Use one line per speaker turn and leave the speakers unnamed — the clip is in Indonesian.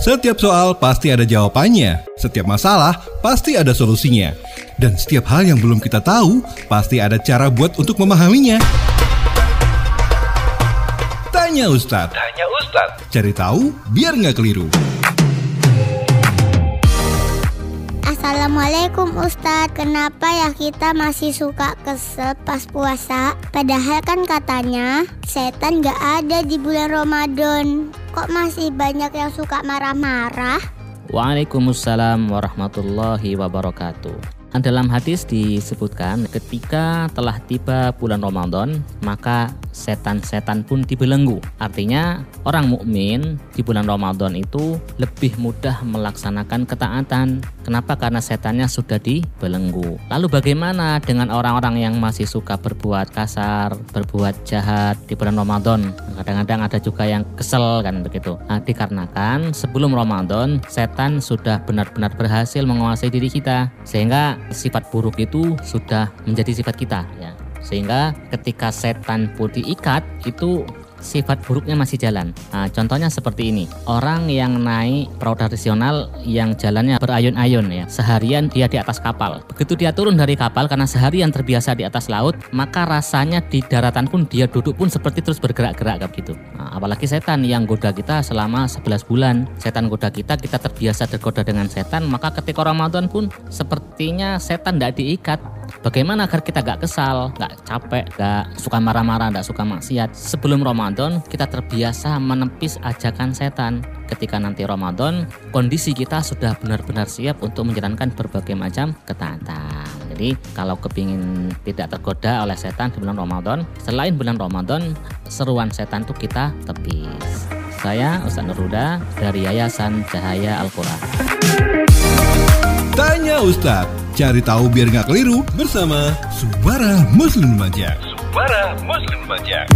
Setiap soal pasti ada jawabannya, setiap masalah pasti ada solusinya. Dan setiap hal yang belum kita tahu, pasti ada cara buat untuk memahaminya. Tanya Ustadz. Tanya Ustadz. Cari tahu biar nggak keliru.
Assalamualaikum Ustadz Kenapa ya kita masih suka kesel pas puasa Padahal kan katanya setan gak ada di bulan Ramadan Kok masih banyak yang suka marah-marah?
Waalaikumsalam warahmatullahi wabarakatuh dalam hadis disebutkan ketika telah tiba bulan Ramadan maka setan-setan pun dibelenggu. Artinya orang mukmin di bulan Ramadan itu lebih mudah melaksanakan ketaatan. Kenapa? Karena setannya sudah dibelenggu. Lalu bagaimana dengan orang-orang yang masih suka berbuat kasar, berbuat jahat di bulan Ramadan? Kadang-kadang ada juga yang kesel kan begitu. Nah, dikarenakan sebelum Ramadan setan sudah benar-benar berhasil menguasai diri kita sehingga sifat buruk itu sudah menjadi sifat kita ya sehingga ketika setan pun diikat itu sifat buruknya masih jalan. Nah, contohnya seperti ini. Orang yang naik perahu tradisional yang jalannya berayun-ayun ya. Seharian dia di atas kapal. Begitu dia turun dari kapal karena seharian terbiasa di atas laut, maka rasanya di daratan pun dia duduk pun seperti terus bergerak-gerak gitu. Nah, apalagi setan yang goda kita selama 11 bulan. Setan goda kita, kita terbiasa tergoda dengan setan, maka ketika Ramadan pun sepertinya setan tidak diikat Bagaimana agar kita gak kesal, gak capek, gak suka marah-marah, gak suka maksiat. Sebelum Ramadan, kita terbiasa menepis ajakan setan. Ketika nanti Ramadan, kondisi kita sudah benar-benar siap untuk menjalankan berbagai macam ketaatan. Jadi, kalau kepingin tidak tergoda oleh setan di bulan Ramadan, selain bulan Ramadan, seruan setan itu kita tepis. Saya Ustaz Nuruda dari Yayasan Cahaya Al-Quran.
Tanya Ustadz Cari tahu biar nggak keliru bersama Subara Muslim Lumajang para muslim banyak.